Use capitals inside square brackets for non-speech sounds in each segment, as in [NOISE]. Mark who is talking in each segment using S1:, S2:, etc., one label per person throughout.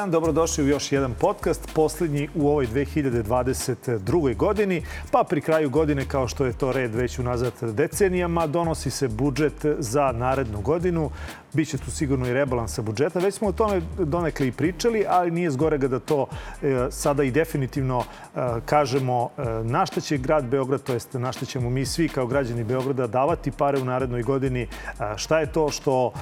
S1: Dan, dobrodošli u još jedan podcast, posljednji u ovoj 2022. godini. Pa pri kraju godine, kao što je to red već unazad decenijama, donosi se budžet za narednu godinu. Biće tu sigurno i rebalansa budžeta. Već smo o tome donekle i pričali, ali nije zgorega da to e, sada i definitivno e, kažemo e, na šta će grad Beograd, to jest na šta ćemo mi svi kao građani Beograda davati pare u narednoj godini, šta je to što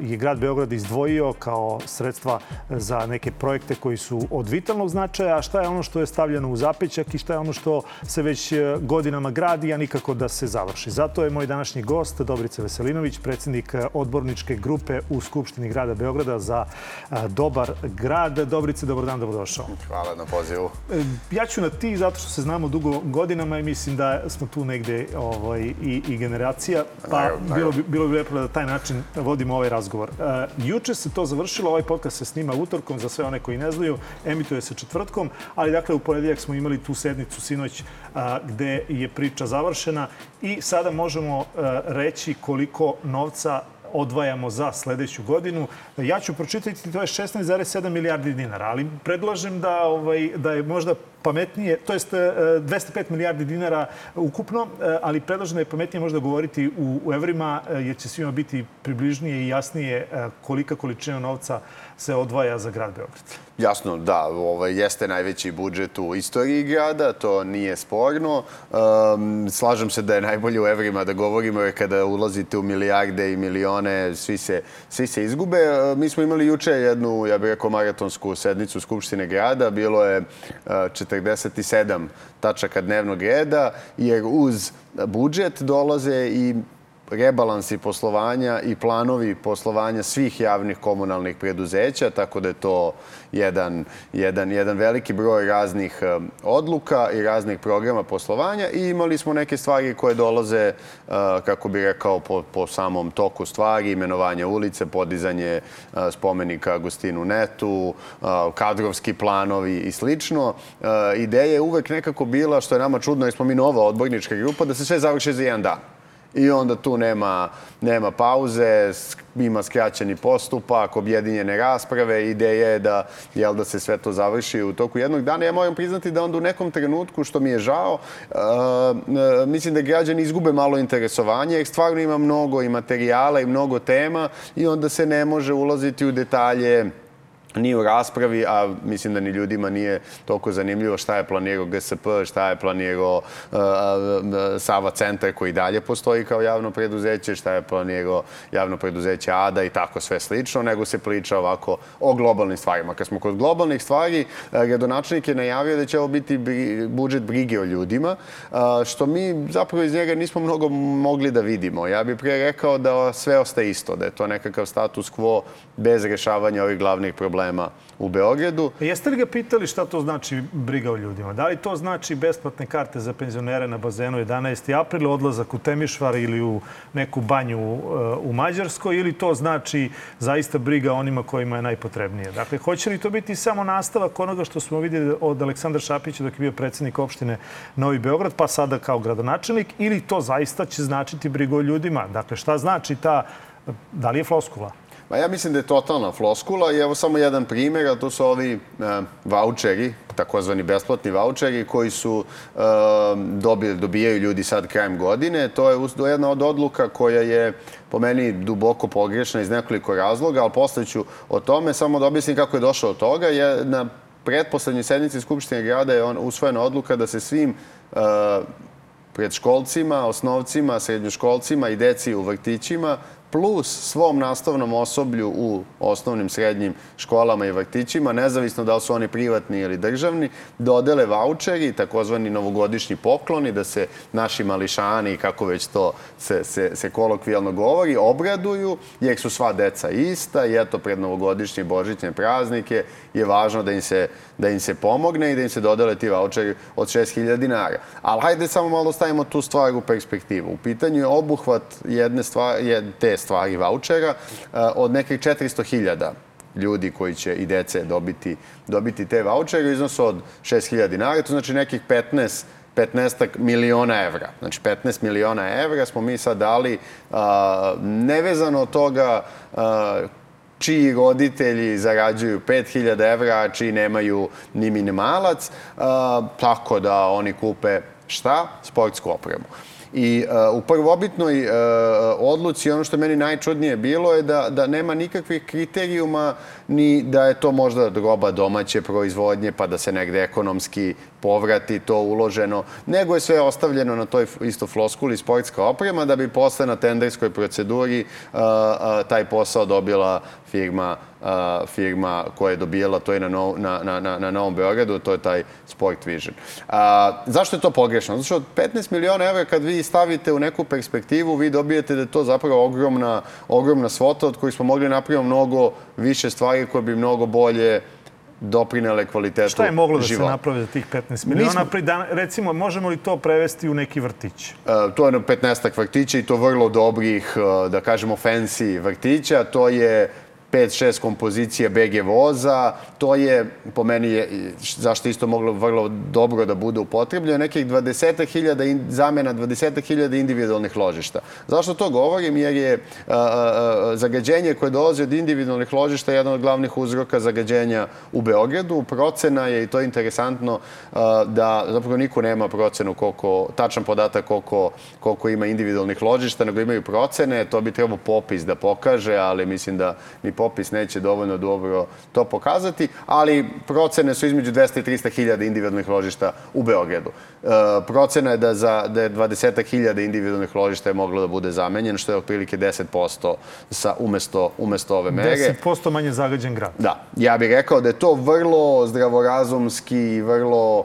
S1: je grad Beograd izdvojio kao sredstva za neke projekte koji su od vitalnog značaja, a šta je ono što je stavljeno u zapećak i šta je ono što se već godinama gradi, a nikako da se završi. Zato je moj današnji gost Dobrica Veselinović, predsednik odborničke grupe u Skupštini grada Beograda za dobar grad. Dobrice, dobar dan, dobrodošao.
S2: Hvala na pozivu.
S1: E, ja ću na ti zato što se znamo dugo godinama i mislim da smo tu negde ovaj, i, i generacija, pa bilo bi, bilo bi lepo da taj način vodimo ovaj razgovor. E, juče se to završilo, ovaj podcast se snima utorkom za sve one koji ne znaju, emituje se četvrtkom, ali dakle u ponedeljak smo imali tu sednicu sinoć a, gde je priča završena i sada možemo a, reći koliko novca odvajamo za sledeću godinu. Ja ću pročitati, to je 16,7 milijardi dinara, ali predlažem da, ovaj, da je možda pametnije, to jest 205 milijardi dinara ukupno, e, ali predlažem da je pametnije možda govoriti u, u evrima, e, jer će svima biti približnije i jasnije e, kolika količina novca se odvaja za grad Beograd.
S2: Jasno, da, ovaj, jeste najveći budžet u istoriji grada, to nije sporno. Um, slažem se da je najbolje u evrima da govorimo, jer kada ulazite u milijarde i milione, svi se, svi se izgube. Mi smo imali juče jednu, ja bih rekao, maratonsku sednicu Skupštine grada. Bilo je 47 tačaka dnevnog reda, jer uz budžet dolaze i rebalansi poslovanja i planovi poslovanja svih javnih komunalnih preduzeća, tako da je to jedan, jedan, jedan veliki broj raznih um, odluka i raznih programa poslovanja i imali smo neke stvari koje dolaze, uh, kako bi rekao, po, po samom toku stvari, imenovanje ulice, podizanje uh, spomenika Agustinu Netu, kadrovski planovi i slično. Ideja je uvek nekako bila, što je nama čudno, jer smo mi nova odbornička grupa, da se sve završi za jedan dan i onda tu nema, nema pauze, ima skraćeni postupak, objedinjene rasprave. Ideja je da, jel, da se sve to završi u toku jednog dana. Ja moram priznati da onda u nekom trenutku, što mi je žao, uh, mislim da građani izgube malo interesovanje, jer stvarno ima mnogo i materijala i mnogo tema i onda se ne može ulaziti u detalje ni u raspravi, a mislim da ni ljudima nije toliko zanimljivo šta je planirao GSP, šta je planirao uh, Sava centar koji dalje postoji kao javno preduzeće, šta je planirao javno preduzeće ADA i tako sve slično, nego se priča ovako o globalnim stvarima. Kad smo kod globalnih stvari, gradonačelnik je najavio da će ovo biti budžet brige o ljudima, što mi zapravo iz njega nismo mnogo mogli da vidimo. Ja bih pre rekao da sve ostaje isto, da je to nekakav status quo bez rešavanja ovih glavnih problema problema u Beogradu.
S1: A jeste li ga pitali šta to znači briga o ljudima? Da li to znači besplatne karte za penzionere na bazenu 11. aprila, odlazak u Temišvar ili u neku banju uh, u Mađarskoj ili to znači zaista briga onima kojima je najpotrebnije? Dakle, hoće li to biti samo nastavak onoga što smo vidjeli od Aleksandra Šapića dok je bio predsednik opštine Novi Beograd, pa sada kao gradonačelnik, ili to zaista će značiti brigu o ljudima? Dakle, šta znači ta, da li je floskula?
S2: Ma ja mislim da je totalna floskula i evo samo jedan primjer, a to su ovi e, voucheri, takozvani besplatni voucheri koji su e, dobili, dobijaju ljudi sad krajem godine. To je jedna od odluka koja je po meni duboko pogrešna iz nekoliko razloga, ali posle ću o tome samo da objasnim kako je došao od toga. Je, na pretposlednjoj sednici Skupštine grada je on, usvojena odluka da se svim e, predškolcima, osnovcima, srednjoškolcima i deci u vrtićima plus svom nastavnom osoblju u osnovnim, srednjim školama i vrtićima, nezavisno da li su oni privatni ili državni, dodele voucheri, takozvani novogodišnji pokloni, da se naši mališani, kako već to se, se, se kolokvijalno govori, obraduju, jer su sva deca ista i eto pred novogodišnje božićne praznike je važno da im se, da im se pomogne i da im se dodele ti voucheri od 6000 dinara. Ali hajde samo malo stavimo tu stvar u perspektivu. U pitanju je obuhvat jedne stvari, te stvari vouchera eh, od nekih 400.000 ljudi koji će i dece dobiti, dobiti te vouchere u iznosu od 6.000 dinara, to znači nekih 15 15 miliona evra. Znači 15 miliona evra smo mi sad dali a, nevezano od toga a, čiji roditelji zarađuju 5000 evra, a čiji nemaju ni minimalac, tako da oni kupe šta? Sportsku opremu. I uh, u prvobitnoj uh, odluci ono što meni najčudnije bilo je da, da nema nikakvih kriterijuma ni da je to možda roba domaće proizvodnje pa da se negde ekonomski povrati to uloženo, nego je sve ostavljeno na toj isto floskuli sportska oprema da bi posle na tenderskoj proceduri uh, uh, taj posao dobila firma uh, firma koja je dobijala, to je na, nov, na, na, na, na Novom Beogradu, to je taj Sport Vision. Uh, zašto je to pogrešno? Zato što 15 miliona evra kad vi stavite u neku perspektivu, vi dobijete da je to zapravo ogromna, ogromna svota od kojih smo mogli napraviti mnogo više stvari koje bi mnogo bolje doprinele kvalitetu života.
S1: Šta je moglo da života. se napravi za tih 15 miliona? Smo... Pri dan, recimo, možemo li to prevesti u neki vrtić?
S2: Uh, to je na 15 vrtića i to vrlo dobrih, uh, da kažemo, fancy vrtića. To je 5-6 kompozicija BG voza, to je, po meni, je, zašto isto moglo vrlo dobro da bude upotrebljeno, nekih 20.000 zamena, 20.000 individualnih ložišta. Zašto to govorim? Jer je a, a, zagađenje koje dolazi od individualnih ložišta jedan od glavnih uzroka zagađenja u Beogradu. Procena je, i to je interesantno, a, da zapravo niko nema procenu koliko, tačan podatak koliko, koliko ima individualnih ložišta, nego imaju procene. To bi trebao popis da pokaže, ali mislim da mi popis neće dovoljno dobro to pokazati, ali procene su između 200 i 300 hiljada individualnih ložišta u Beogradu. E, procena je da, za, da je 20 hiljada individualnih ložišta je moglo da bude zamenjen, što je otprilike 10% sa, umesto, umesto ove mere.
S1: 10% manje zagađen grad.
S2: Da. Ja bih rekao da je to vrlo zdravorazumski i vrlo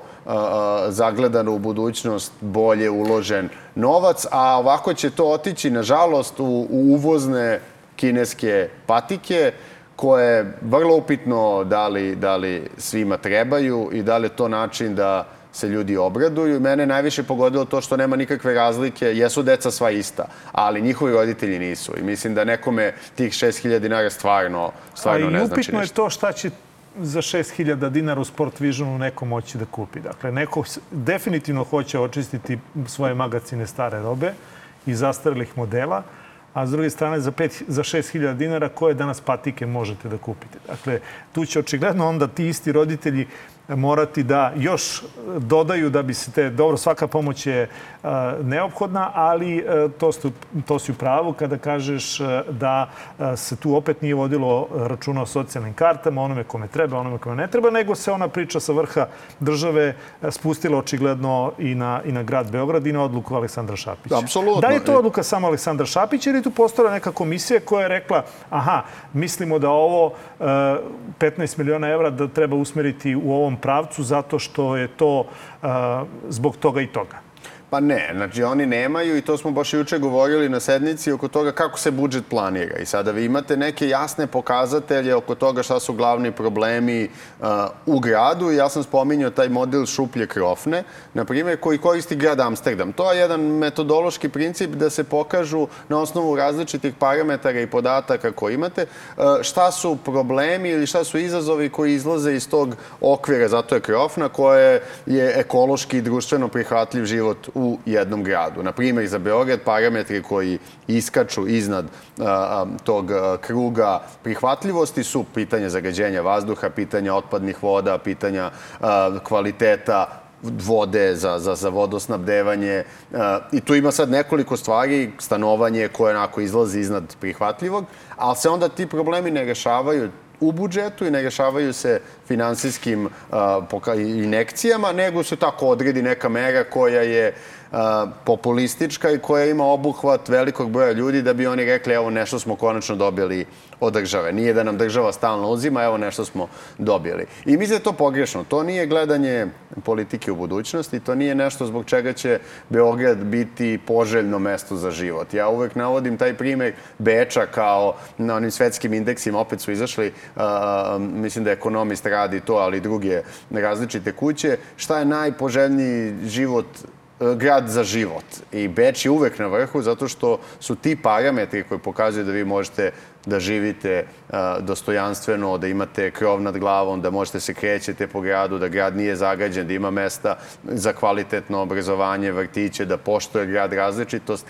S2: zagledano u budućnost bolje uložen novac, a ovako će to otići, nažalost, u, u uvozne kineske patike koje je vrlo upitno da li, da li svima trebaju i da li je to način da se ljudi obraduju. Mene najviše pogodilo to što nema nikakve razlike. Jesu deca sva ista, ali njihovi roditelji nisu. I mislim da nekome tih 6000 dinara stvarno, stvarno ne znači
S1: ništa. upitno je to šta će za 6000 dinara u Sport Visionu neko moći da kupi. Dakle, neko definitivno hoće očistiti svoje magacine stare robe i zastarelih modela a s druge strane za, 5, za 6000 dinara koje danas patike možete da kupite. Dakle, tu će očigledno onda ti isti roditelji morati da još dodaju da bi se te, dobro, svaka pomoć je neophodna, ali to, stu, to si u pravu kada kažeš da se tu opet nije vodilo računa o socijalnim kartama, onome kome treba, onome kome ne treba, nego se ona priča sa vrha države spustila očigledno i na, i na grad Beograd i na odluku Aleksandra Šapića.
S2: Apsolutno.
S1: Da li je to odluka samo Aleksandra Šapića ili tu postojala neka komisija koja je rekla aha, mislimo da ovo 15 miliona evra da treba usmeriti u ovom pravcu zato što je to zbog toga i toga.
S2: Pa ne, znači oni nemaju i to smo baš juče govorili na sednici oko toga kako se budžet planira. I sada vi imate neke jasne pokazatelje oko toga šta su glavni problemi uh, u gradu. Ja sam spominjao taj model šuplje krofne, na primjer, koji koristi grad Amsterdam. To je jedan metodološki princip da se pokažu na osnovu različitih parametara i podataka koje imate uh, šta su problemi ili šta su izazovi koji izlaze iz tog okvira. Zato je krofna koja je ekološki i društveno prihvatljiv život jednom gradu. Na primjer, za Beograd parametri koji iskaču iznad a, tog kruga prihvatljivosti su pitanje zagađenja vazduha, pitanja otpadnih voda, pitanja a, kvaliteta vode za, za, za vodosnabdevanje. I tu ima sad nekoliko stvari, stanovanje koje onako izlazi iznad prihvatljivog, ali se onda ti problemi ne rešavaju u budžetu i ne rešavaju se finansijskim uh, inekcijama, nego se tako odredi neka mera koja je populistička i koja ima obuhvat velikog broja ljudi da bi oni rekli evo nešto smo konačno dobili od države. Nije da nam država stalno uzima, evo nešto smo dobili. I mislim da je to pogrešno. To nije gledanje politike u budućnosti, to nije nešto zbog čega će Beograd biti poželjno mesto za život. Ja uvek navodim taj primer Beča kao na onim svetskim indeksima, opet su izašli, uh, mislim da ekonomist radi to, ali druge različite kuće. Šta je najpoželjniji život grad za život. I Beč je uvek na vrhu zato što su ti parametri koji pokazuju da vi možete da živite uh, dostojanstveno, da imate krov nad glavom, da možete se krećete po gradu, da grad nije zagađen, da ima mesta za kvalitetno obrazovanje, vrtiće, da poštoje grad različitost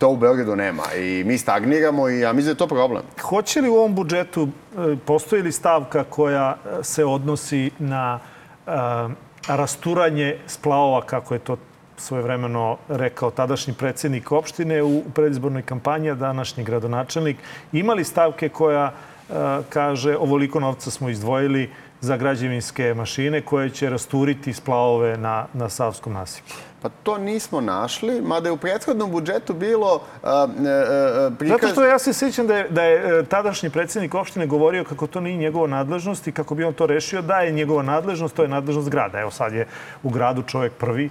S2: To u Beogradu nema i mi stagniramo i ja mislim da je to problem.
S1: Hoće li u ovom budžetu, e, postoji li stavka koja e, se odnosi na rasturanje splavova, kako je to svojevremeno rekao tadašnji predsednik opštine u predizbornoj kampanji, a današnji gradonačelnik. Ima li stavke koja uh, kaže ovoliko novca smo izdvojili za građevinske mašine koje će rasturiti splavove na, na Savskom nasipu?
S2: Pa to nismo našli, mada je u prethodnom budžetu bilo a,
S1: a, prikaz... Zato što ja se sjećam da je, da je e, tadašnji predsednik opštine govorio kako to nije njegova nadležnost i kako bi on to rešio, da je njegova nadležnost, to je nadležnost grada. Evo sad je u gradu čovjek prvi,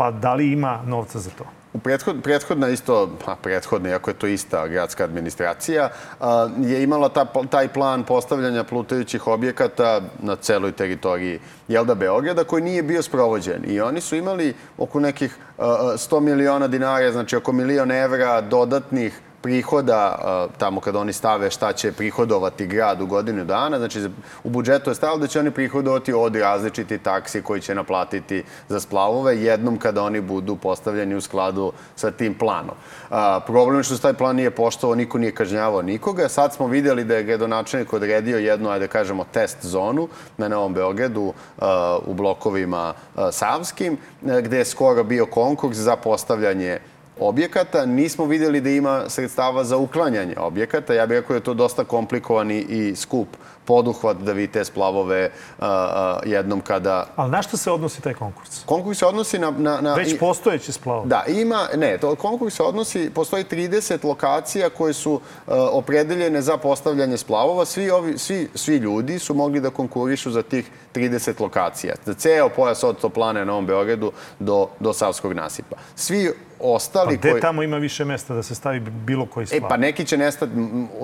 S1: pa da li ima novca za to?
S2: U prethod, prethodna isto, pa prethodna, iako je to ista gradska administracija, je imala ta, taj plan postavljanja plutajućih objekata na celoj teritoriji Jelda Beograda, koji nije bio sprovođen. I oni su imali oko nekih 100 miliona dinara, znači oko milion evra dodatnih prihoda tamo kada oni stave šta će prihodovati grad u godinu dana. Znači, u budžetu je stavilo da će oni prihodovati od različiti taksi koji će naplatiti za splavove jednom kada oni budu postavljeni u skladu sa tim planom. Problem je što se taj plan nije poštovao, niko nije kažnjavao nikoga. Sad smo videli da je gradonačelnik odredio jednu, ajde da kažemo, test zonu na Novom Beogradu u blokovima Savskim, gde je skoro bio konkurs za postavljanje objekata. Nismo videli da ima sredstava za uklanjanje objekata. Ja bih rekao da je to dosta komplikovani i skup poduhvat da vi te splavove uh, uh, jednom kada...
S1: Ali na što se odnosi taj konkurs?
S2: Konkurs se odnosi na... na, na
S1: Već postojeće splavove?
S2: Da, ima... Ne, to konkurs se odnosi... Postoji 30 lokacija koje su uh, opredeljene za postavljanje splavova. Svi, ovi, svi, svi ljudi su mogli da konkurišu za tih 30 lokacija. Za ceo pojas od Toplane na Novom Beogradu do, do Savskog nasipa. Svi ostali...
S1: Pa gde koji... tamo ima više mesta da se stavi bilo koji splav?
S2: E, pa neki će nestati.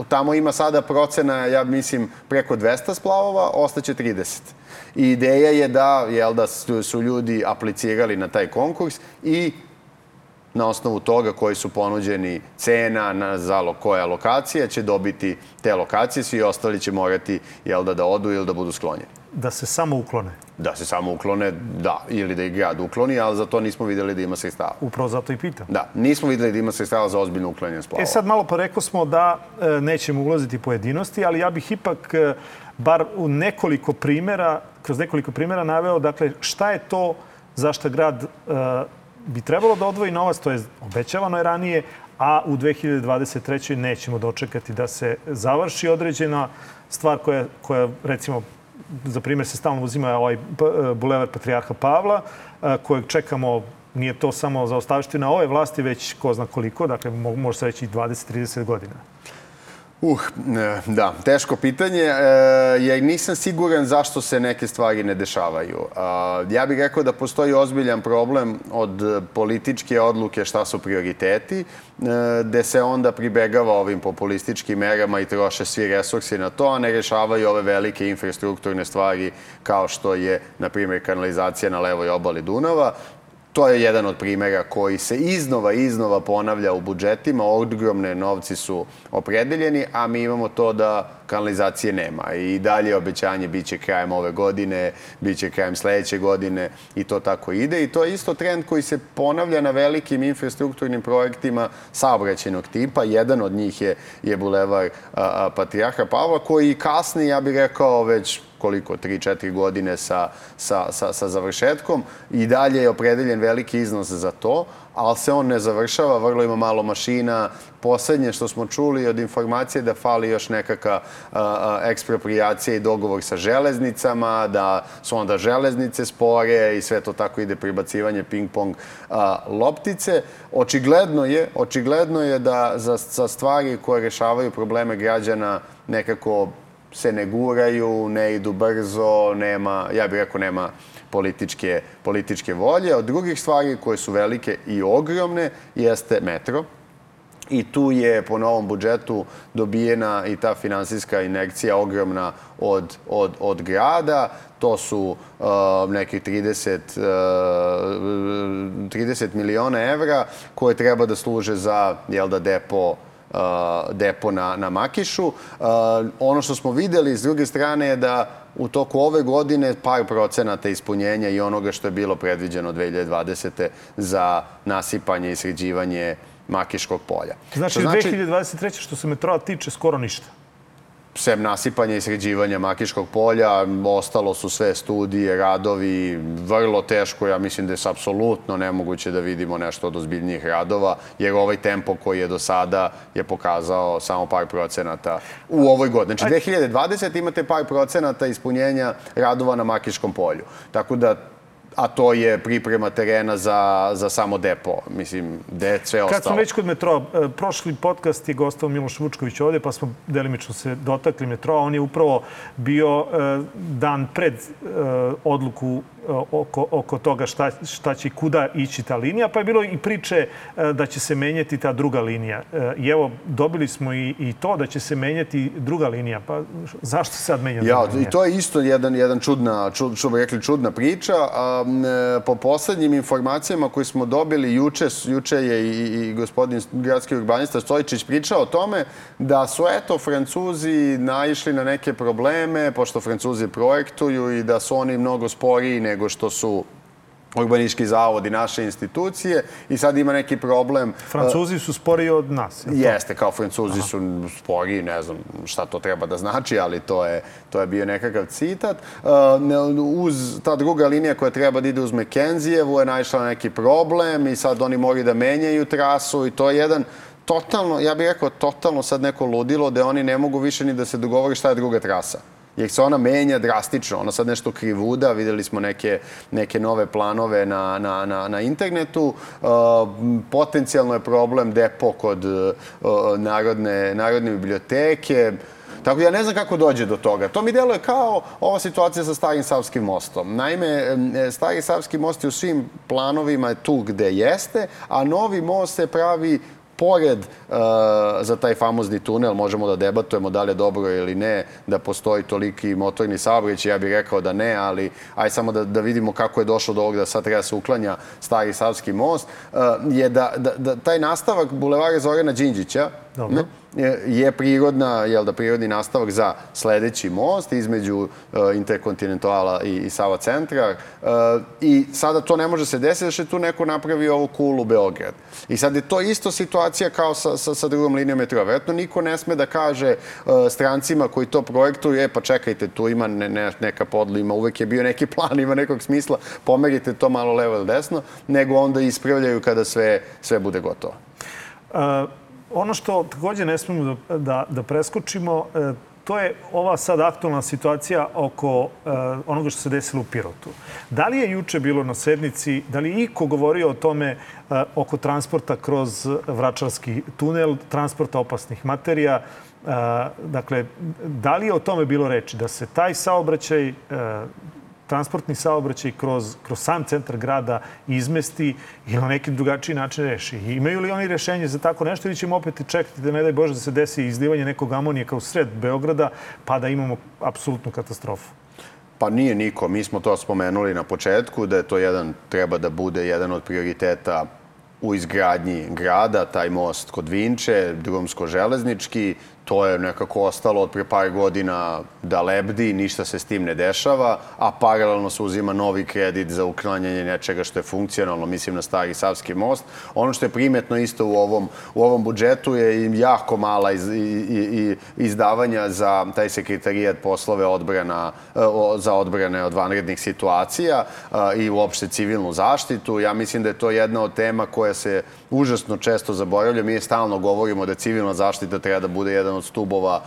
S2: Tamo ima sada procena, ja mislim, preko 200 splavova, ostaće 30. I ideja je da, jel, da su, su ljudi aplicirali na taj konkurs i na osnovu toga koji su ponuđeni cena na, za koja lokacija će dobiti te lokacije, svi ostali će morati jel da, da odu ili da budu sklonjeni.
S1: Da se samo uklone?
S2: Da se samo uklone, da. Ili da ih grad ukloni, ali za to nismo videli da ima sredstava.
S1: Upravo zato i pitam.
S2: Da, nismo videli da ima sredstava za ozbiljno uklanjanje splava.
S1: E sad malo pa rekao smo da e, nećemo ulaziti pojedinosti, ali ja bih ipak e, bar u nekoliko primera, kroz nekoliko primera naveo, dakle, šta je to zašto grad e, bi trebalo da odvoji novac, to je obećavano je ranije, a u 2023. nećemo dočekati da se završi određena stvar koja, koja recimo, za primjer se stalno uzima ovaj bulevar Patrijarha Pavla, kojeg čekamo nije to samo za ostavština ove vlasti, već ko zna koliko, dakle može se reći i 20-30 godina.
S2: Uh, da, teško pitanje, e, jer nisam siguran zašto se neke stvari ne dešavaju. Ja bih rekao da postoji ozbiljan problem od političke odluke šta su prioriteti, e, gde se onda pribegava ovim populističkim merama i troše svi resursi na to, a ne rešavaju ove velike infrastrukturne stvari kao što je, na primjer, kanalizacija na levoj obali Dunava To je jedan od primera koji se iznova iznova ponavlja u budžetima. Ogromne novci su opredeljeni, a mi imamo to da kanalizacije nema. I dalje obećanje biće krajem ove godine, biće krajem sledeće godine i to tako ide. I to je isto trend koji se ponavlja na velikim infrastrukturnim projektima saobraćenog tipa. Jedan od njih je, je bulevar a, a, Pavla koji kasni, ja bih rekao, već koliko, 3-4 godine sa, sa, sa, sa završetkom i dalje je opredeljen veliki iznos za to, ali se on ne završava, vrlo ima malo mašina. Poslednje što smo čuli od informacije da fali još nekaka ekspropriacija i dogovor sa železnicama, da su onda železnice spore i sve to tako ide pribacivanje ping-pong loptice. Očigledno je, očigledno je da za, za stvari koje rešavaju probleme građana nekako se ne guraju, ne idu brzo, nema, ja bih rekao, nema političke, političke volje. Od drugih stvari koje su velike i ogromne jeste metro. I tu je po novom budžetu dobijena i ta finansijska inekcija ogromna od, od, od grada. To su uh, neki 30, uh, 30 miliona evra koje treba da služe za jel da, depo depo na, na Makišu. Ono što smo videli s druge strane je da u toku ove godine par procenata ispunjenja i onoga što je bilo predviđeno 2020. za nasipanje i sređivanje Makiškog polja.
S1: Znači,
S2: Što
S1: 2023. što se metroa tiče, skoro ništa.
S2: Sem nasipanja i sređivanja Makiškog polja, ostalo su sve studije, radovi, vrlo teško, ja mislim da je apsolutno nemoguće da vidimo nešto od ozbiljnijih radova, jer ovaj tempo koji je do sada je pokazao samo par procenata u ovoj godini. Znači, 2020 imate par procenata ispunjenja radova na Makiškom polju. Tako da a to je priprema terena za, za samo depo. Mislim, gde je sve ostalo.
S1: Kad smo već kod metroa, e, prošli podcast je gostao Miloš Vučković ovde, pa smo delimično se dotakli metroa. On je upravo bio e, dan pred e, odluku oko, oko toga šta, šta će kuda ići ta linija, pa je bilo i priče da će se menjati ta druga linija. I evo, dobili smo i, i to da će se menjati druga linija. Pa zašto se sad menja
S2: ja,
S1: linija?
S2: I to je isto jedan, jedan čudna, čud, što bi rekli, čudna priča. A, po poslednjim informacijama koje smo dobili juče, juče je i, i gospodin gradski urbanista Stojičić pričao o tome da su eto Francuzi naišli na neke probleme, pošto Francuzi projektuju i da su oni mnogo sporiji nego što su urbanički zavod i naše institucije i sad ima neki problem.
S1: Francuzi su sporiji od nas.
S2: Je Jeste, kao Francuzi Aha. su sporiji, ne znam šta to treba da znači, ali to je, to je bio nekakav citat. Uz ta druga linija koja treba da ide uz Mekenzijevu je naišla na neki problem i sad oni moraju da menjaju trasu i to je jedan totalno, ja bih rekao, totalno sad neko ludilo da oni ne mogu više ni da se dogovori šta je druga trasa jer se ona menja drastično. Ona sad nešto krivuda, videli smo neke, neke nove planove na, na, na, na internetu. Uh, potencijalno je problem depo kod uh, Narodne, Narodne biblioteke. Tako ja ne znam kako dođe do toga. To mi deluje kao ova situacija sa Starim Savskim mostom. Naime, Stari Savski most je u svim planovima tu gde jeste, a novi most se pravi pored uh, za taj famozni tunel, možemo da debatujemo da li je dobro ili ne, da postoji toliki motorni saobraćaj, ja bih rekao da ne, ali aj samo da, da vidimo kako je došlo do ovog da sad treba se uklanja stari Savski most, uh, je da, da, da taj nastavak Bulevara Zorana Đinđića,
S1: Dobro
S2: je prirodna, jel da, prirodni nastavak za sledeći most između uh, Interkontinentala i, i Sava centra. Uh, I sada to ne može se desiti, da je tu neko napravi ovu kulu Beograd. I sad je to isto situacija kao sa, sa, sa drugom linijom metroa. Vjerojatno niko ne sme da kaže uh, strancima koji to projektuju, e pa čekajte, tu ima ne, ne, neka podla, ima uvek je bio neki [LAUGHS] plan, ima nekog smisla, pomerite to malo levo ili desno, nego onda ispravljaju kada sve, sve bude gotovo.
S1: Uh ono što takođe ne smemo da, da, da preskočimo, e, to je ova sad aktualna situacija oko e, onoga što se desilo u Pirotu. Da li je juče bilo na sednici, da li iko govorio o tome e, oko transporta kroz Vračarski tunel, transporta opasnih materija, dakle, da li je o tome bilo reči da se taj saobraćaj transportni saobraćaj kroz, kroz sam centar grada izmesti ili na neki drugačiji način reši. I imaju li oni rešenje za tako nešto ili ćemo opet čekati da ne daj Bože da se desi izlivanje nekog amonijaka u sred Beograda pa da imamo apsolutnu katastrofu?
S2: Pa nije niko. Mi smo to spomenuli na početku, da je to jedan, treba da bude jedan od prioriteta u izgradnji grada, taj most kod Vinče, drumsko-železnički, to je nekako ostalo od pre par godina da lebdi, ništa se s tim ne dešava, a paralelno se uzima novi kredit za uklanjanje nečega što je funkcionalno, mislim na stari Savski most. Ono što je primetno isto u ovom, u ovom budžetu je i jako mala iz, i, i, izdavanja za taj sekretarijat poslove odbrana, e, za odbrane od vanrednih situacija i uopšte civilnu zaštitu. Ja mislim da je to jedna od tema koja se užasno često zaboravlja. Mi stalno govorimo da civilna zaštita treba da bude jedan od stubova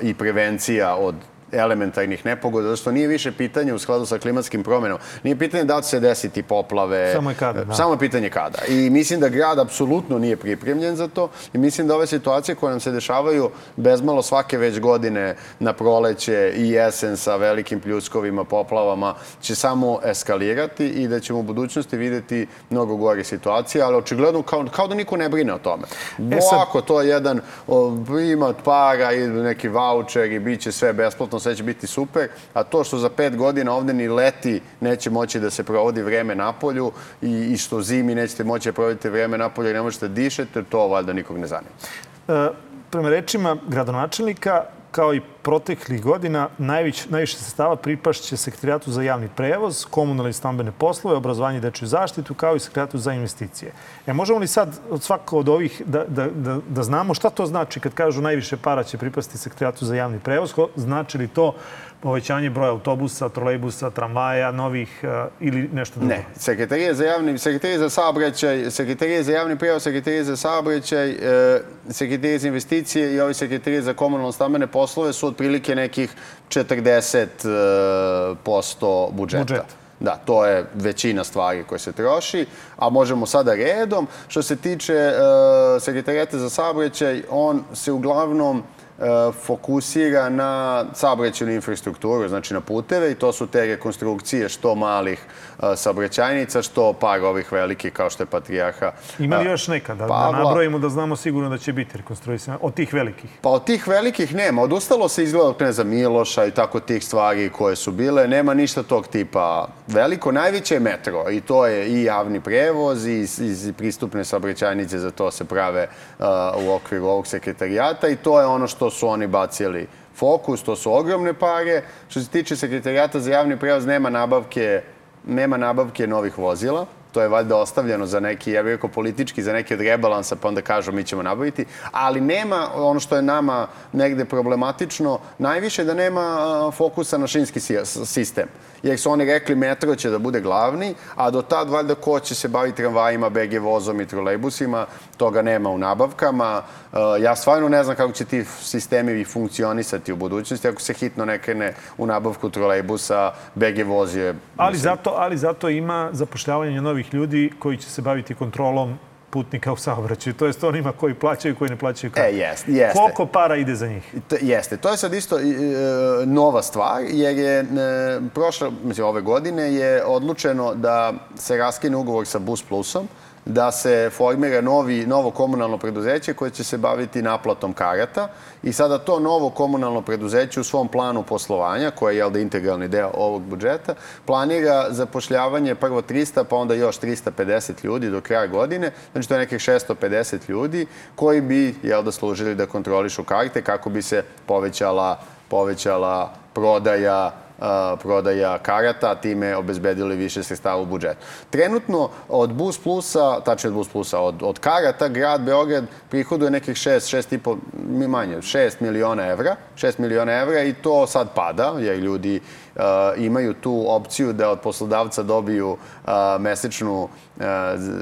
S2: i prevencija od elementarnih nepogoda, zato što nije više pitanje u skladu sa klimatskim promenom. Nije pitanje da će se desiti poplave.
S1: Samo je kada. Da.
S2: Samo je pitanje kada. I mislim da grad apsolutno nije pripremljen za to i mislim da ove situacije koje nam se dešavaju bezmalo svake već godine na proleće i jesen sa velikim pljuskovima, poplavama će samo eskalirati i da ćemo u budućnosti videti mnogo gore situacije, ali očigledno kao, kao da niko ne brine o tome. E sad... to je jedan o, ima para i neki voucher i bit će sve besplatno sve će biti super, a to što za pet godina ovde ni leti neće moći da se provodi vreme na polju i, i što zimi nećete moći da provodite vreme na polju i ne možete da dišete, to valjda nikog ne zanima.
S1: E, prema rečima gradonačelnika, kao i proteklih godina najvić, najviše sredstava pripašće sekretarijatu za javni prevoz, komunalne i stambene poslove, obrazovanje i dečju zaštitu, kao i sekretarijatu za investicije. E, možemo li sad od svakog od ovih da, da, da, da znamo šta to znači kad kažu najviše para će pripasti sekretarijatu za javni prevoz? Znači li to povećanje broja autobusa, trolejbusa, tramvaja, novih uh, ili nešto drugo?
S2: Ne. Sekretarije za javni, sekretarije za saobraćaj, sekretarije za javni prevoz, sekretarije za saobraćaj, e, sekretarije za investicije i ovi sekretarije za komunalno stambene poslove su otprilike nekih 40% budžeta.
S1: Budžet.
S2: Da, to je većina stvari koje se troši, a možemo sada redom. Što se tiče e, sekretarijata za saobraćaj, on se uglavnom E, fokusira na saobraćenu infrastrukturu, znači na puteve i to su te rekonstrukcije što malih e, saobraćajnica, što par ovih velikih kao što je Patrijarha.
S1: Ima li još neka da, da nabrojimo da znamo sigurno da će biti rekonstruisana od tih velikih?
S2: Pa od tih velikih nema. Odustalo se izgleda od kneza Miloša i tako tih stvari koje su bile. Nema ništa tog tipa veliko. Najveće je metro i to je i javni prevoz i, i pristupne saobraćajnice za to se prave uh, u okviru ovog sekretarijata i to je ono što su oni bacili fokus, to su ogromne pare. Što se tiče sekretarijata za javni prevoz, nema nabavke, nema nabavke novih vozila to je valjda ostavljeno za neki, ja bih rekao politički, za neki od rebalansa, pa onda kažu mi ćemo nabaviti, ali nema ono što je nama negde problematično, najviše da nema fokusa na šinski sistem. Jer su oni rekli metro će da bude glavni, a do tad valjda ko će se baviti tramvajima, BG vozom i trolejbusima, toga nema u nabavkama. Ja stvarno ne znam kako će ti sistemi funkcionisati u budućnosti ako se hitno ne krene u nabavku trolejbusa, BG voz je...
S1: Ali zato, ali zato ima zapošljavanje novih ljudi koji će se baviti kontrolom putnika u saobraćaju. To jest onima koji plaćaju i koji ne plaćaju
S2: kartu. E, jest, jeste.
S1: Koliko para ide za njih?
S2: To, jeste. To je sad isto e, nova stvar, jer je e, prošle, mislim, ove godine je odlučeno da se raskine ugovor sa Bus Plusom, da se formira novi, novo komunalno preduzeće koje će se baviti naplatom karata. I sada to novo komunalno preduzeće u svom planu poslovanja, koje je da integralni deo ovog budžeta, planira zapošljavanje prvo 300 pa onda još 350 ljudi do kraja godine, znači to je nekih 650 ljudi koji bi jel da služili da kontrolišu karte kako bi se povećala, povećala prodaja prodaja karata, time obezbedili više sredstava u budžetu. Trenutno od Bus Plusa, tačnije od Bus Plusa, od, od karata, grad Beograd prihoduje nekih 6, 6,5, manje, 6 miliona evra, 6 miliona evra i to sad pada, jer ljudi imaju tu opciju da od poslodavca dobiju uh, mesečnu, uh,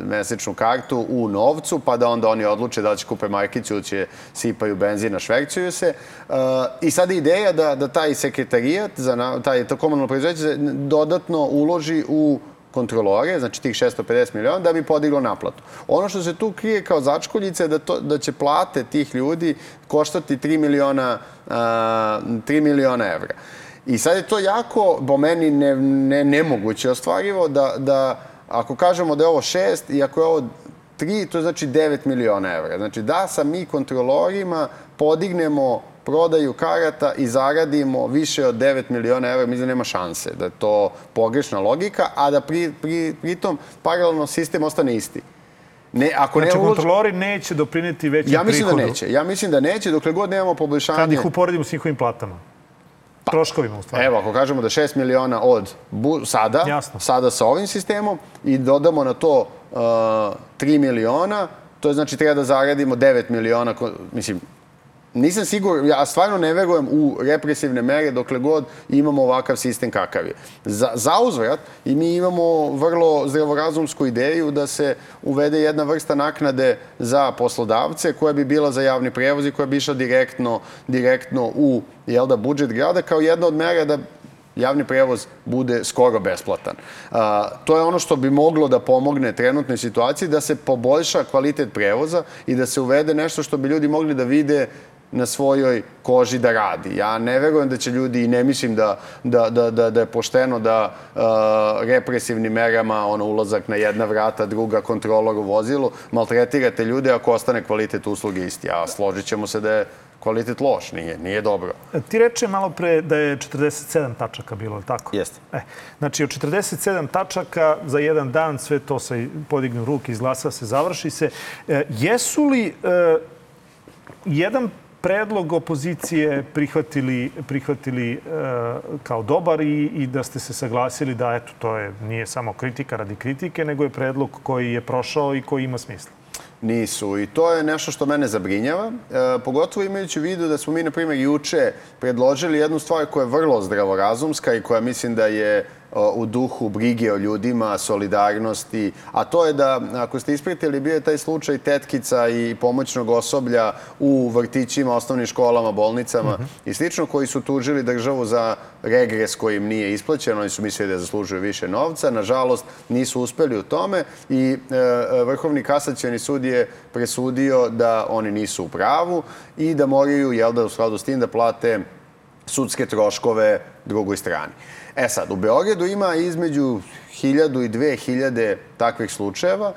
S2: mesečnu kartu u novcu, pa da onda oni odluče da će kupe markicu ili će sipaju benzina, švercuju se. Uh, I sad je ideja da, da taj sekretarijat za taj, to komunalno preduzeće dodatno uloži u kontrolore, znači tih 650 miliona, da bi podiglo naplatu. Ono što se tu krije kao začkoljica je da, to, da će plate tih ljudi koštati 3 miliona, uh, 3 miliona evra. I sad je to jako, po meni, ne, ne, nemoguće ostvarivo da, da ako kažemo da je ovo 6 i ako je ovo 3, to znači 9 miliona evra. Znači da sa mi kontrolorima podignemo prodaju karata i zaradimo više od 9 miliona evra, mislim da nema šanse, da je to pogrešna logika, a da pri, pri, pritom paralelno sistem ostane isti.
S1: Ne, ako znači, ne ulož... kontrolori neće doprineti većem
S2: prihodu. Ja mislim
S1: prihodu.
S2: da neće. Ja mislim da neće, dokle god nemamo poboljšanje...
S1: Kad ih uporedimo s njihovim platama. Pa, troškovima u stvari.
S2: Evo, ako kažemo da 6 miliona od bu, sada,
S1: Jasno.
S2: sada sa ovim sistemom i dodamo na to uh, 3 miliona, to je znači treba da zaradimo 9 miliona, mislim, nisam siguran, ja stvarno ne verujem u represivne mere dokle god imamo ovakav sistem kakav je. Za, za uzvrat i mi imamo vrlo zdravorazumsku ideju da se uvede jedna vrsta naknade za poslodavce koja bi bila za javni prevoz i koja bi išla direktno, direktno u jel da, budžet grada kao jedna od mera da javni prevoz bude skoro besplatan. A, to je ono što bi moglo da pomogne trenutnoj situaciji, da se poboljša kvalitet prevoza i da se uvede nešto što bi ljudi mogli da vide na svojoj koži da radi. Ja ne verujem da će ljudi i ne mislim da, da, da, da, da je pošteno da uh, represivnim merama, ono, ulazak na jedna vrata, druga kontrolor u vozilu, maltretirate ljude ako ostane kvalitet usluge isti. A složit ćemo se da je kvalitet loš, nije, nije dobro.
S1: Ti reče malo pre da je 47 tačaka bilo, tako?
S2: Jeste.
S1: E, znači, od 47 tačaka za jedan dan sve to se podigne ruke, izglasa se, završi se. E, jesu li e, jedan predlog opozicije prihvatili, prihvatili e, kao dobar i, i da ste se saglasili da eto, to je, nije samo kritika radi kritike, nego je predlog koji je prošao i koji ima smisla.
S2: Nisu. I to je nešto što mene zabrinjava. E, pogotovo imajući u vidu da smo mi, na primjer, juče predložili jednu stvar koja je vrlo zdravorazumska i koja mislim da je u duhu brige o ljudima, solidarnosti, a to je da, ako ste ispratili, bio je taj slučaj tetkica i pomoćnog osoblja u vrtićima, osnovnim školama, bolnicama mm -hmm. i slično, koji su tužili državu za regres koji im nije isplaćen, oni su mislili da zaslužuju više novca, nažalost nisu uspeli u tome i e, Vrhovni kasacioni sud je presudio da oni nisu u pravu i da moraju, jel da, u skladu s tim da plate sudske troškove drugoj strani. E sad, u Beogradu ima između 1000 i 2000 takvih slučajeva.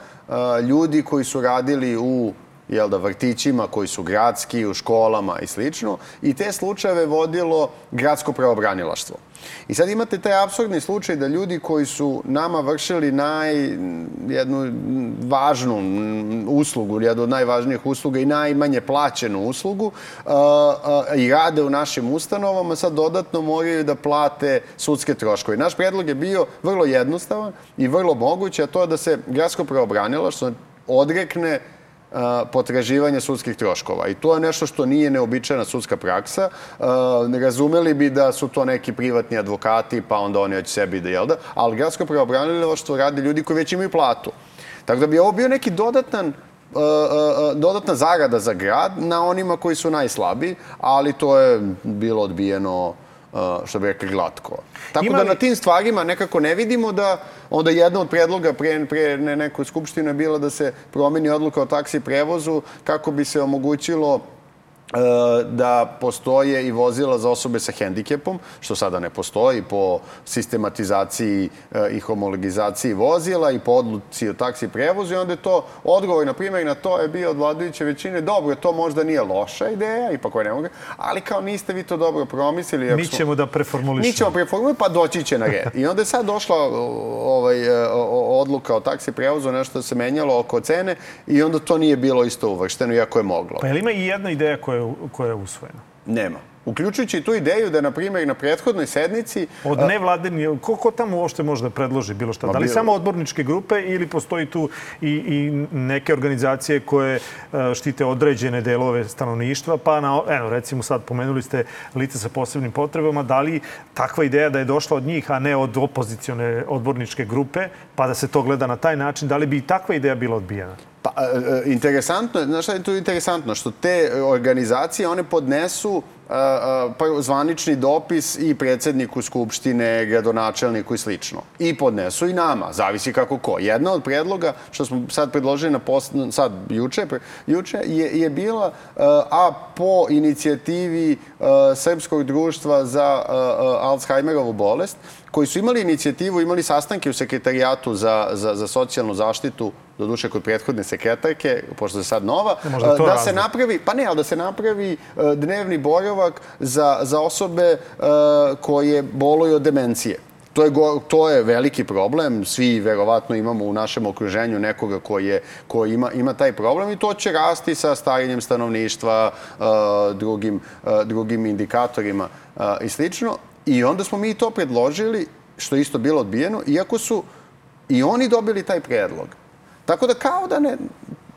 S2: Ljudi koji su radili u jel da, vrtićima koji su gradski, u školama i slično. I te slučajeve vodilo gradsko preobranilaštvo. I sad imate taj absurdni slučaj da ljudi koji su nama vršili naj, jednu važnu uslugu, jednu od najvažnijih usluga i najmanje plaćenu uslugu uh, uh, i rade u našim ustanovama, sad dodatno moraju da plate sudske troškove. Naš predlog je bio vrlo jednostavan i vrlo moguće, a to je da se gradsko preobranilaštvo odrekne potraživanja sudskih troškova. I to je nešto što nije neobičajna sudska praksa. Ne razumeli bi da su to neki privatni advokati, pa onda oni od sebi da jel da, ali gradsko preobranilaštvo radi ljudi koji već imaju platu. Tako da bi ovo bio neki dodatan dodatna zarada za grad na onima koji su najslabiji, ali to je bilo odbijeno što bi rekli, glatko. Tako Ima da na tim stvarima nekako ne vidimo da onda jedna od predloga pre, pre ne, nekoj skupštine je bila da se promeni odluka o taksi prevozu kako bi se omogućilo da postoje i vozila za osobe sa hendikepom, što sada ne postoji po sistematizaciji e, i homologizaciji vozila i po odluci o taksi prevozu i onda je to odgovor, na primjer, na to je bio od vladajuće većine, dobro, to možda nije loša ideja, ipak koje ne mogu, ali kao niste vi to dobro promislili.
S1: Mi ćemo da preformulišemo.
S2: Mi ćemo preformulisati, pa doći će na red. I onda je sad došla ovaj, e, odluka o taksi prevozu, nešto se menjalo oko cene i onda to nije bilo isto uvršteno, iako je moglo.
S1: Pa je li ima i jedna ideja koja je, koja je usvojena?
S2: Nema. Uključujući tu ideju da, na primjer, na prethodnoj sednici...
S1: Od nevladeni, ko, ko tamo uopšte može da predloži bilo šta? Da li samo odborničke grupe ili postoji tu i, i neke organizacije koje štite određene delove stanovništva? Pa, na, eno, recimo sad pomenuli ste lice sa posebnim potrebama. Da li takva ideja da je došla od njih, a ne od opozicione odborničke grupe, pa da se to gleda na taj način, da li bi i takva ideja bila odbijena?
S2: Pa, e, e, interesantno, znaš šta je tu interesantno? Što te organizacije, one podnesu pa zvanični dopis i predsedniku Skupštine, gradonačelniku i slično. I podnesu i nama, zavisi kako ko. Jedna od predloga, što smo sad predložili na post, sad juče, juče je, je bila, a po inicijativi Srpskog društva za Alzheimerovu bolest, koji su imali inicijativu, imali sastanke u sekretarijatu za, za, za socijalnu zaštitu do duše kod prethodne sekretarke, pošto je sad nova, da razli. se napravi, pa ne, ali da se napravi dnevni boravak za, za osobe koje boluju od demencije. To je, to je veliki problem. Svi verovatno imamo u našem okruženju nekoga koji, je, koji ima, ima taj problem i to će rasti sa starenjem stanovništva, drugim, drugim indikatorima i slično. I onda smo mi to predložili, što je isto bilo odbijeno, iako su i oni dobili taj predlog. Tako da kao da ne,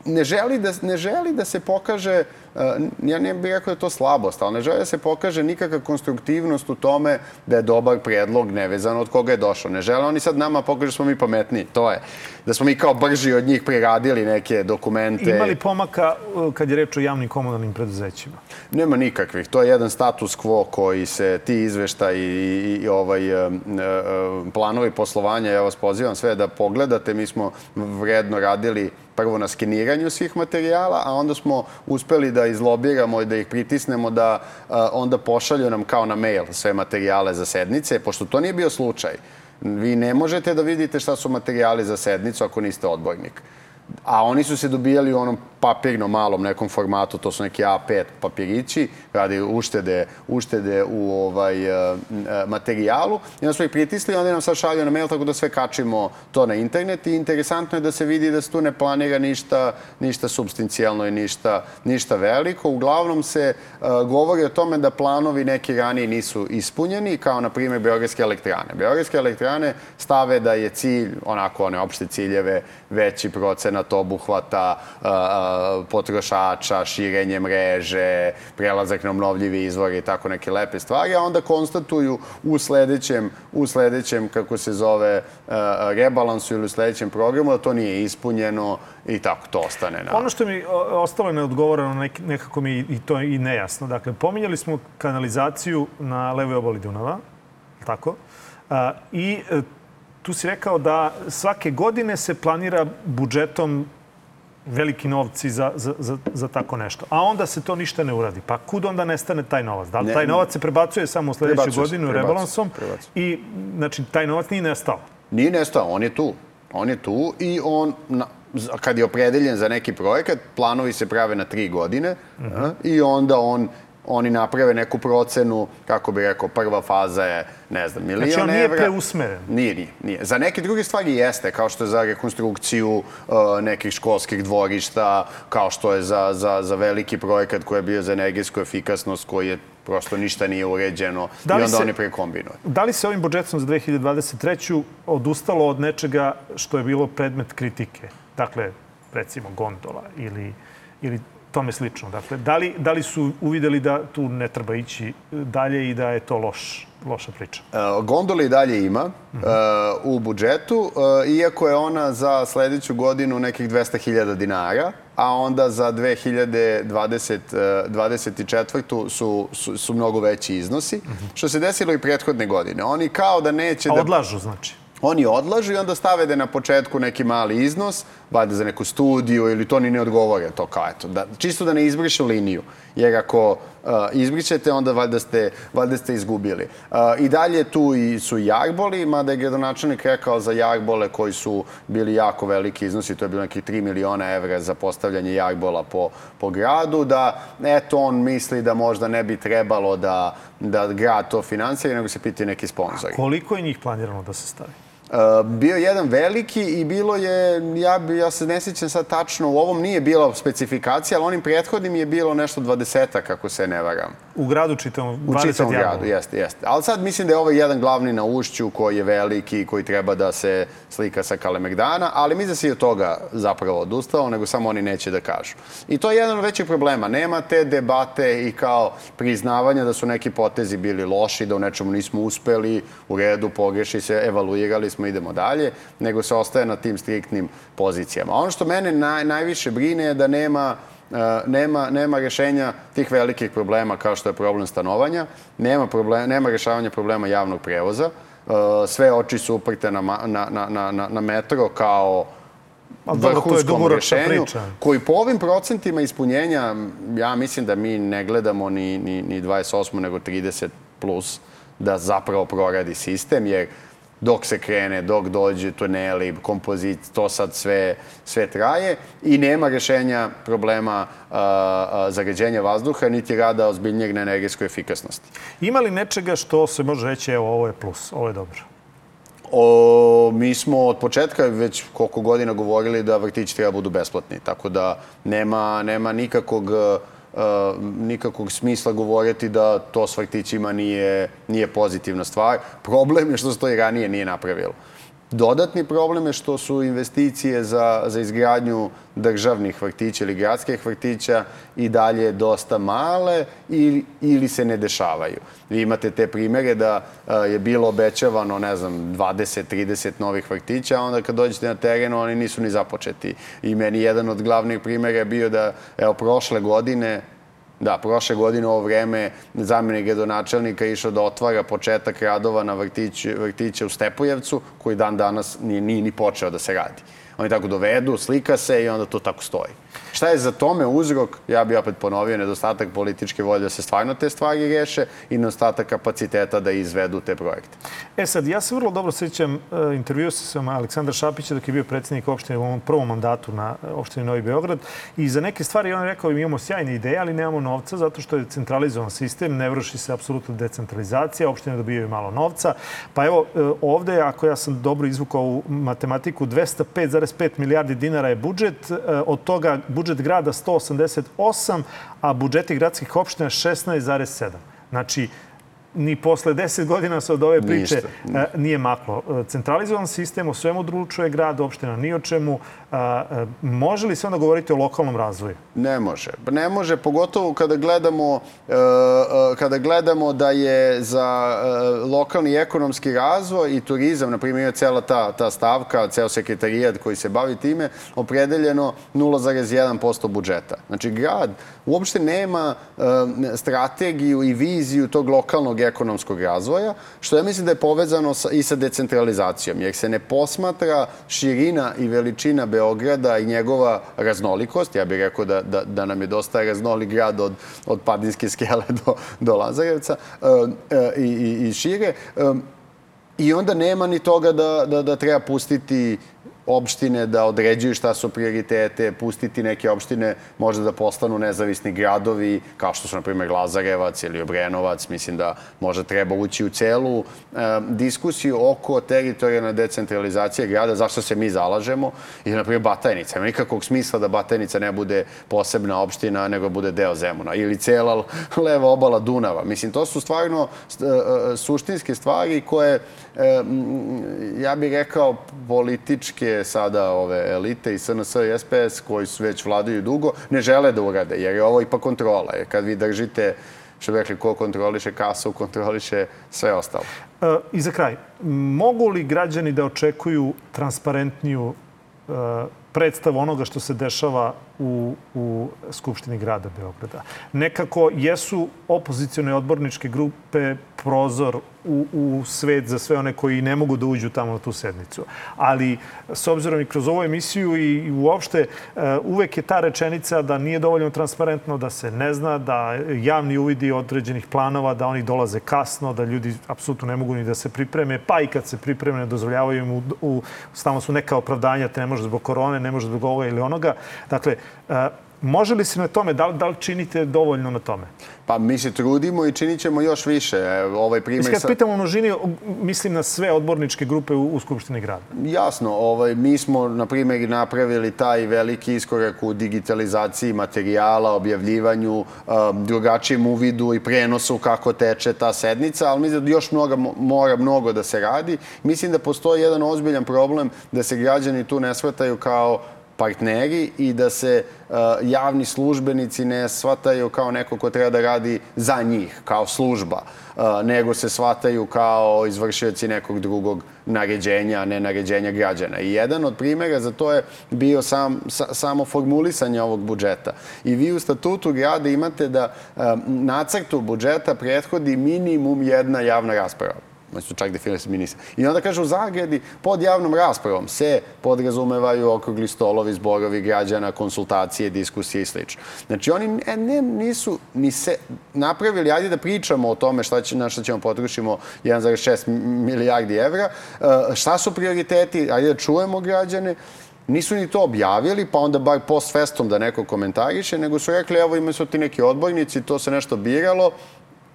S2: ne, želi da, ne želi da se pokaže Eh, ja ne bih rekao da je to slabost, ali ne žele da se pokaže nikakva konstruktivnost u tome da je dobar predlog nevezano od koga je došao. Ne žele oni sad nama pokažu da smo mi pametniji, to je. Da smo mi kao brži od njih priradili neke dokumente.
S1: Ima li pomaka eh, kad je reč o javnim komunalnim preduzećima?
S2: Nema nikakvih. To je jedan status quo koji se ti izvešta i, i, i ovaj, uh, planovi poslovanja, ja vas pozivam sve da pogledate. Mi smo vredno radili prvo na skeniranju svih materijala, a onda smo uspeli da izlobiramo i da ih pritisnemo da onda pošalju nam kao na mail sve materijale za sednice, pošto to nije bio slučaj. Vi ne možete da vidite šta su materijali za sednicu ako niste odbojnik. A oni su se dobijali u onom papirnom malom nekom formatu, to su neki A5 papirići, radi uštede, uštede u ovaj, e, materijalu. I onda smo ih pritisli onda nam sad šalju na mail, tako da sve kačimo to na internet. I interesantno je da se vidi da se tu ne planira ništa, ništa substancijalno i ništa, ništa veliko. Uglavnom se uh, govori o tome da planovi neki ranije nisu ispunjeni, kao na primjer Beogradske elektrane. Beogradske elektrane stave da je cilj, onako one opšte ciljeve, veći procenat obuhvata uh, potrošača, širenje mreže, prelazak na obnovljivi izvor i tako neke lepe stvari, a onda konstatuju u sledećem, u sledećem kako se zove, uh, rebalansu ili u sledećem programu da to nije ispunjeno i tako to ostane. Na...
S1: Ono što mi ostalo neodgovoreno, nekako mi i to i nejasno. Dakle, pominjali smo kanalizaciju na levoj obali Dunava, tako? I e, tu si rekao da svake godine se planira budžetom veliki novci za, za, za, za tako nešto. A onda se to ništa ne uradi. Pa kud onda nestane taj novac? Da li ne, taj novac se prebacuje samo u sledeću godinu prebacuje, rebalansom prebacuje. i znači taj novac nije nestao?
S2: Nije nestao, on je tu. On je tu i on, na, kad je opredeljen za neki projekat, planovi se prave na tri godine uh mhm. -huh. i onda on oni naprave neku procenu, kako bi rekao, prva faza je, ne znam, milion evra.
S1: Znači on nije evra. preusmeren?
S2: Nije, nije, nije. Za neke druge stvari jeste, kao što je za rekonstrukciju uh, nekih školskih dvorišta, kao što je za, za, za veliki projekat koji je bio za energetsku efikasnost, koji je prosto ništa nije uređeno da i onda se, oni prekombinuju.
S1: Da li se ovim budžetom za 2023. odustalo od nečega što je bilo predmet kritike? Dakle, recimo gondola ili, ili tome slično. Dakle, da li, da li su uvideli da tu ne treba ići dalje i da je to loš, loša priča?
S2: Uh, gondole i dalje ima uh -huh. uh, u budžetu, uh, iako je ona za sledeću godinu nekih 200.000 dinara, a onda za 2024. Su, su, su mnogo veći iznosi, uh -huh. što se desilo i prethodne godine. Oni kao da neće
S1: a
S2: da...
S1: odlažu, znači?
S2: Oni odlažu i onda stave da na početku neki mali iznos, valjda za neku studiju ili to ni ne odgovore, to kao eto, da, čisto da ne izbrišu liniju. Jer ako uh, izbričete, onda valjda ste, valjda ste izgubili. Uh, I dalje tu i su jagboli, mada je gradonačelnik rekao za jagbole koji su bili jako veliki iznosi, to je bilo nekih 3 miliona evra za postavljanje jagbola po, po gradu, da eto on misli da možda ne bi trebalo da, da grad to finansira, nego se piti neki sponzori.
S1: A koliko je njih planirano da se stavi?
S2: Uh, bio jedan veliki i bilo je, ja, ja se ne sjećam sad tačno, u ovom nije bila specifikacija, ali onim prethodnim je bilo nešto dvadesetak, ako se ne varam.
S1: U gradu čitavom,
S2: 20 U čitavom gradu, jeste, jeste. Ali sad mislim da je ovaj jedan glavni na ušću koji je veliki, koji treba da se slika sa Kalemegdana, ali mi da se i od toga zapravo odustao, nego samo oni neće da kažu. I to je jedan od većih problema. Nema te debate i kao priznavanja da su neki potezi bili loši, da u nečemu nismo uspeli, u redu, pogreši se, evaluirali smo, idemo dalje, nego se ostaje na tim striktnim pozicijama. Ono što mene naj, najviše brine je da nema Uh, nema, nema rešenja tih velikih problema kao što je problem stanovanja, nema, problem, nema rešavanja problema javnog prevoza, uh, sve oči su uprte na, na, na, na, na metro kao vrhunskom rešenju, priča. koji po ovim procentima ispunjenja, ja mislim da mi ne gledamo ni, ni, ni 28, nego 30 plus, da zapravo proradi sistem, jer dok se krene, dok dođe tuneli, kompozit, to sad sve, sve traje i nema rešenja problema uh, zagađenja vazduha, niti rada ozbiljnjeg na energetskoj efikasnosti.
S1: Ima li nečega što se može reći, evo, ovo je plus, ovo je dobro?
S2: O, mi smo od početka već koliko godina govorili da vrtići treba budu besplatni, tako da nema, nema nikakvog nikakvog smisla govoriti da to s vrtićima nije, nije pozitivna stvar. Problem je što se to i ranije nije napravilo. Dodatni problem je što su investicije za, za izgradnju državnih vrtića ili gradskih vrtića i dalje dosta male ili, ili se ne dešavaju. Vi imate te primere da a, je bilo obećavano, ne znam, 20-30 novih vrtića, a onda kad dođete na teren oni nisu ni započeti. I meni jedan od glavnih primera je bio da, evo, prošle godine Da, prošle godine ovo vreme zamjenik gradonačelnika išao da otvara početak radova na vrtić, vrtiće u Stepojevcu, koji dan danas nije, nije ni počeo da se radi. oni tako dovedu, slika se i onda to tako stoji. Šta je za tome uzrok? Ja bih opet ponovio nedostatak političke volje da se stvarno te stvari reše i nedostatak kapaciteta da izvedu te projekte.
S1: E sad, ja se vrlo dobro sećam uh, intervju sa sam Aleksandar Šapića dok je bio predsednik opštine u ovom prvom mandatu na opštini Novi Beograd i za neke stvari on je rekao imamo sjajne ideje, ali nemamo novca zato što je centralizovan sistem, ne vrši se apsolutno decentralizacija, opštine dobijaju malo novca. Pa evo, uh, ovde, ako ja sam dobro izvukao u matematiku, 205,5 milijardi dinara je budžet, od toga budžet grada 188, a budžeti gradskih opština 16,7. Znači, ni posle 10 godina se od ove priče ništa, ništa. nije maklo. Centralizovan sistem, o svemu dručuje grad, opština ni o čemu. Može li se onda govoriti o lokalnom razvoju?
S2: Ne može. Ne može, pogotovo kada gledamo, e, e, kada gledamo da je za e, lokalni ekonomski razvoj i turizam, na primjer, je cela ta, ta stavka, ceo sekretarijat koji se bavi time, opredeljeno 0,1% budžeta. Znači, grad uopšte nema strategiju i viziju tog lokalnog ekonomskog razvoja, što ja mislim da je povezano sa, i sa decentralizacijom, jer se ne posmatra širina i veličina Beograda i njegova raznolikost. Ja bih rekao da, da, da nam je dosta raznolik grad od, od Padinske skele do, do Lazarevca e, e, i, i, šire. E, I onda nema ni toga da, da, da treba pustiti opštine da određuju šta su prioritete, pustiti neke opštine možda da postanu nezavisni gradovi, kao što su, na primjer, Lazarevac ili Obrenovac. Mislim da možda treba ući u celu e, diskusiju oko teritorijalne decentralizacije grada, zašto se mi zalažemo. I, na primjer, Batajnica. Ima nikakvog smisla da Batajnica ne bude posebna opština, nego bude deo Zemuna. Ili cela [LAUGHS] leva obala Dunava. Mislim, to su stvarno e, e, suštinske stvari koje, e, ja bih rekao, političke sada ove elite i SNS i SPS koji su već vladaju dugo, ne žele da urade, jer je ovo ipak kontrola. Jer kad vi držite što bi rekli, ko kontroliše kasu, kontroliše sve ostalo.
S1: E, I za kraj, mogu li građani da očekuju transparentniju e, predstavu onoga što se dešava u, u Skupštini grada Beograda. Nekako jesu opozicione odborničke grupe prozor u, u svet za sve one koji ne mogu da uđu tamo na tu sednicu. Ali s obzirom i kroz ovu emisiju i, i uopšte uh, uvek je ta rečenica da nije dovoljno transparentno, da se ne zna, da javni uvidi određenih planova, da oni dolaze kasno, da ljudi apsolutno ne mogu ni da se pripreme, pa i kad se pripreme ne dozvoljavaju im u, u, stavno su neka opravdanja, te ne može zbog korone, ne može zbog ovoga ili onoga. Dakle, Može li se na tome, da li, da li činite dovoljno na tome?
S2: Pa mi se trudimo i činit ćemo još više. Ovaj primjer
S1: Mislim, kad pitam o množini, mislim na sve odborničke grupe u, u Skupštini grada.
S2: Jasno. Ovaj, mi smo, na primjer, napravili taj veliki iskorak u digitalizaciji materijala, objavljivanju, um, drugačijem uvidu i prenosu kako teče ta sednica, ali mislim da još mnogo, mora mnogo da se radi. Mislim da postoji jedan ozbiljan problem da se građani tu ne shvataju kao partneri i da se uh, javni službenici ne shvataju kao neko ko treba da radi za njih, kao služba, uh, nego se shvataju kao izvršioci nekog drugog naređenja, a ne naređenja građana. I jedan od primera za to je bio sam, sa, samo formulisanje ovog budžeta. I vi u statutu grada imate da um, nacrtu budžeta prethodi minimum jedna javna rasprava Oni su čak definisali ministra. I onda kaže u zagradi pod javnom raspravom se podrazumevaju okrugli stolovi, zborovi građana, konsultacije, diskusije i sl. Znači oni ne, ne, nisu ni se napravili, ajde da pričamo o tome šta će, na šta ćemo potrošimo 1,6 milijardi evra, e, šta su prioriteti, ajde da čujemo građane, nisu ni to objavili, pa onda bar post festom da neko komentariše, nego su rekli, evo imaju su ti neki odbojnici, to se nešto biralo,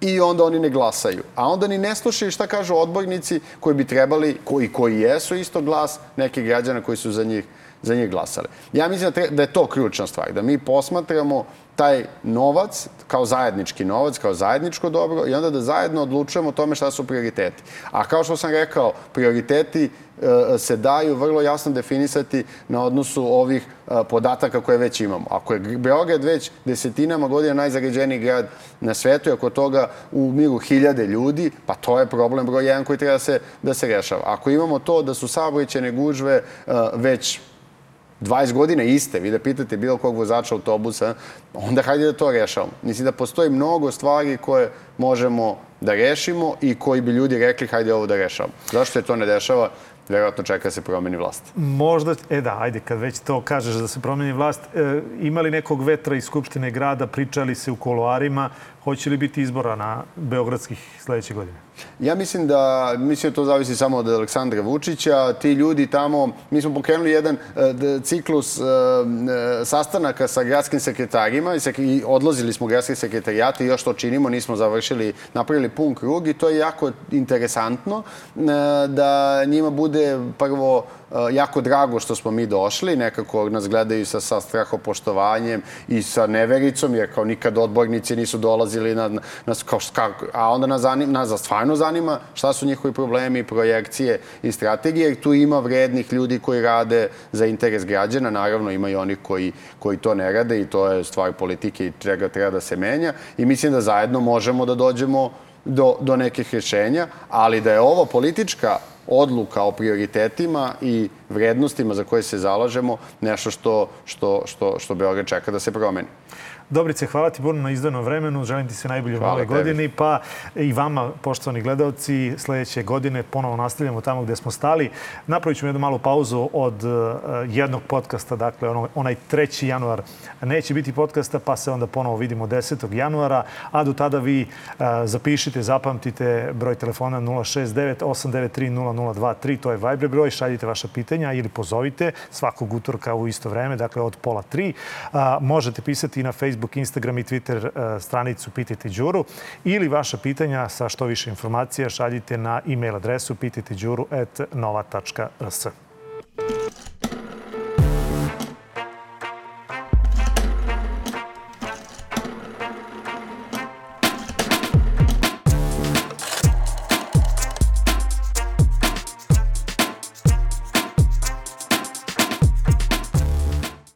S2: i onda oni ne glasaju. A onda ni ne slušaju šta kažu odbornici koji bi trebali, koji, koji jesu isto glas nekih građana koji su za njih, za njih glasali. Ja mislim da, da je to ključna stvar, da mi posmatramo taj novac kao zajednički novac, kao zajedničko dobro i onda da zajedno odlučujemo o tome šta su prioriteti. A kao što sam rekao, prioriteti e, se daju vrlo jasno definisati na odnosu ovih e, podataka koje već imamo. Ako je Beograd već desetinama godina najzagađeniji grad na svetu i ako toga u miru hiljade ljudi, pa to je problem broj jedan koji treba da se, da se rešava. Ako imamo to da su saobraćene gužve e, već 20 godina iste, vi da pitate bilo kog vozača autobusa, onda hajde da to rešavamo. Mislim da postoji mnogo stvari koje možemo da rešimo i koji bi ljudi rekli hajde ovo da rešavamo. Zašto se to ne dešava? Vjerojatno čeka se promeni vlast.
S1: Možda, e da, ajde, kad već to kažeš da se promeni vlast, e, imali nekog vetra iz Skupštine grada, pričali se u koloarima, hoće li biti izbora na Beogradskih sledeće godine?
S2: Ja mislim da, mislim da to zavisi samo od Aleksandra Vučića. Ti ljudi tamo, mi smo pokrenuli jedan uh, ciklus uh, sastanaka sa gradskim sekretarima i, sek i odlazili smo gradske sekretarijate i još to činimo, nismo završili, napravili pun krug i to je jako interesantno uh, da njima bude prvo jako drago što smo mi došli, nekako nas gledaju sa, sa strahopoštovanjem i sa nevericom, jer kao nikad odbornici nisu dolazili na, na, kao, a onda nas, zanim, nas stvarno zanima šta su njihovi problemi, projekcije i strategije, jer tu ima vrednih ljudi koji rade za interes građana, naravno ima i oni koji, koji to ne rade i to je stvar politike i čega treba da se menja. I mislim da zajedno možemo da dođemo do, do nekih rješenja, ali da je ovo politička odluka o prioritetima i vrednostima za koje se zalažemo nešto što, što, što, što Beograd čeka da se promeni.
S1: Dobrice, hvala ti puno na izdanom vremenu. Želim ti sve najbolje u nove godini. Pa i vama, poštovani gledalci, sledeće godine ponovo nastavljamo tamo gde smo stali. Napravit ćemo jednu malu pauzu od uh, jednog podcasta, dakle ono, onaj 3. januar neće biti podcasta, pa se onda ponovo vidimo 10. januara. A do tada vi uh, zapišite, zapamtite broj telefona 069 893 0023, to je Viber broj, šaljite vaša pitanja ili pozovite svakog utorka u isto vreme, dakle od pola tri. Možete pisati i na Facebook Facebook, Instagram i Twitter e, stranicu Pitajte Đuru ili vaša pitanja sa što više informacija šaljite na e-mail adresu pitajteđuru.nova.rs.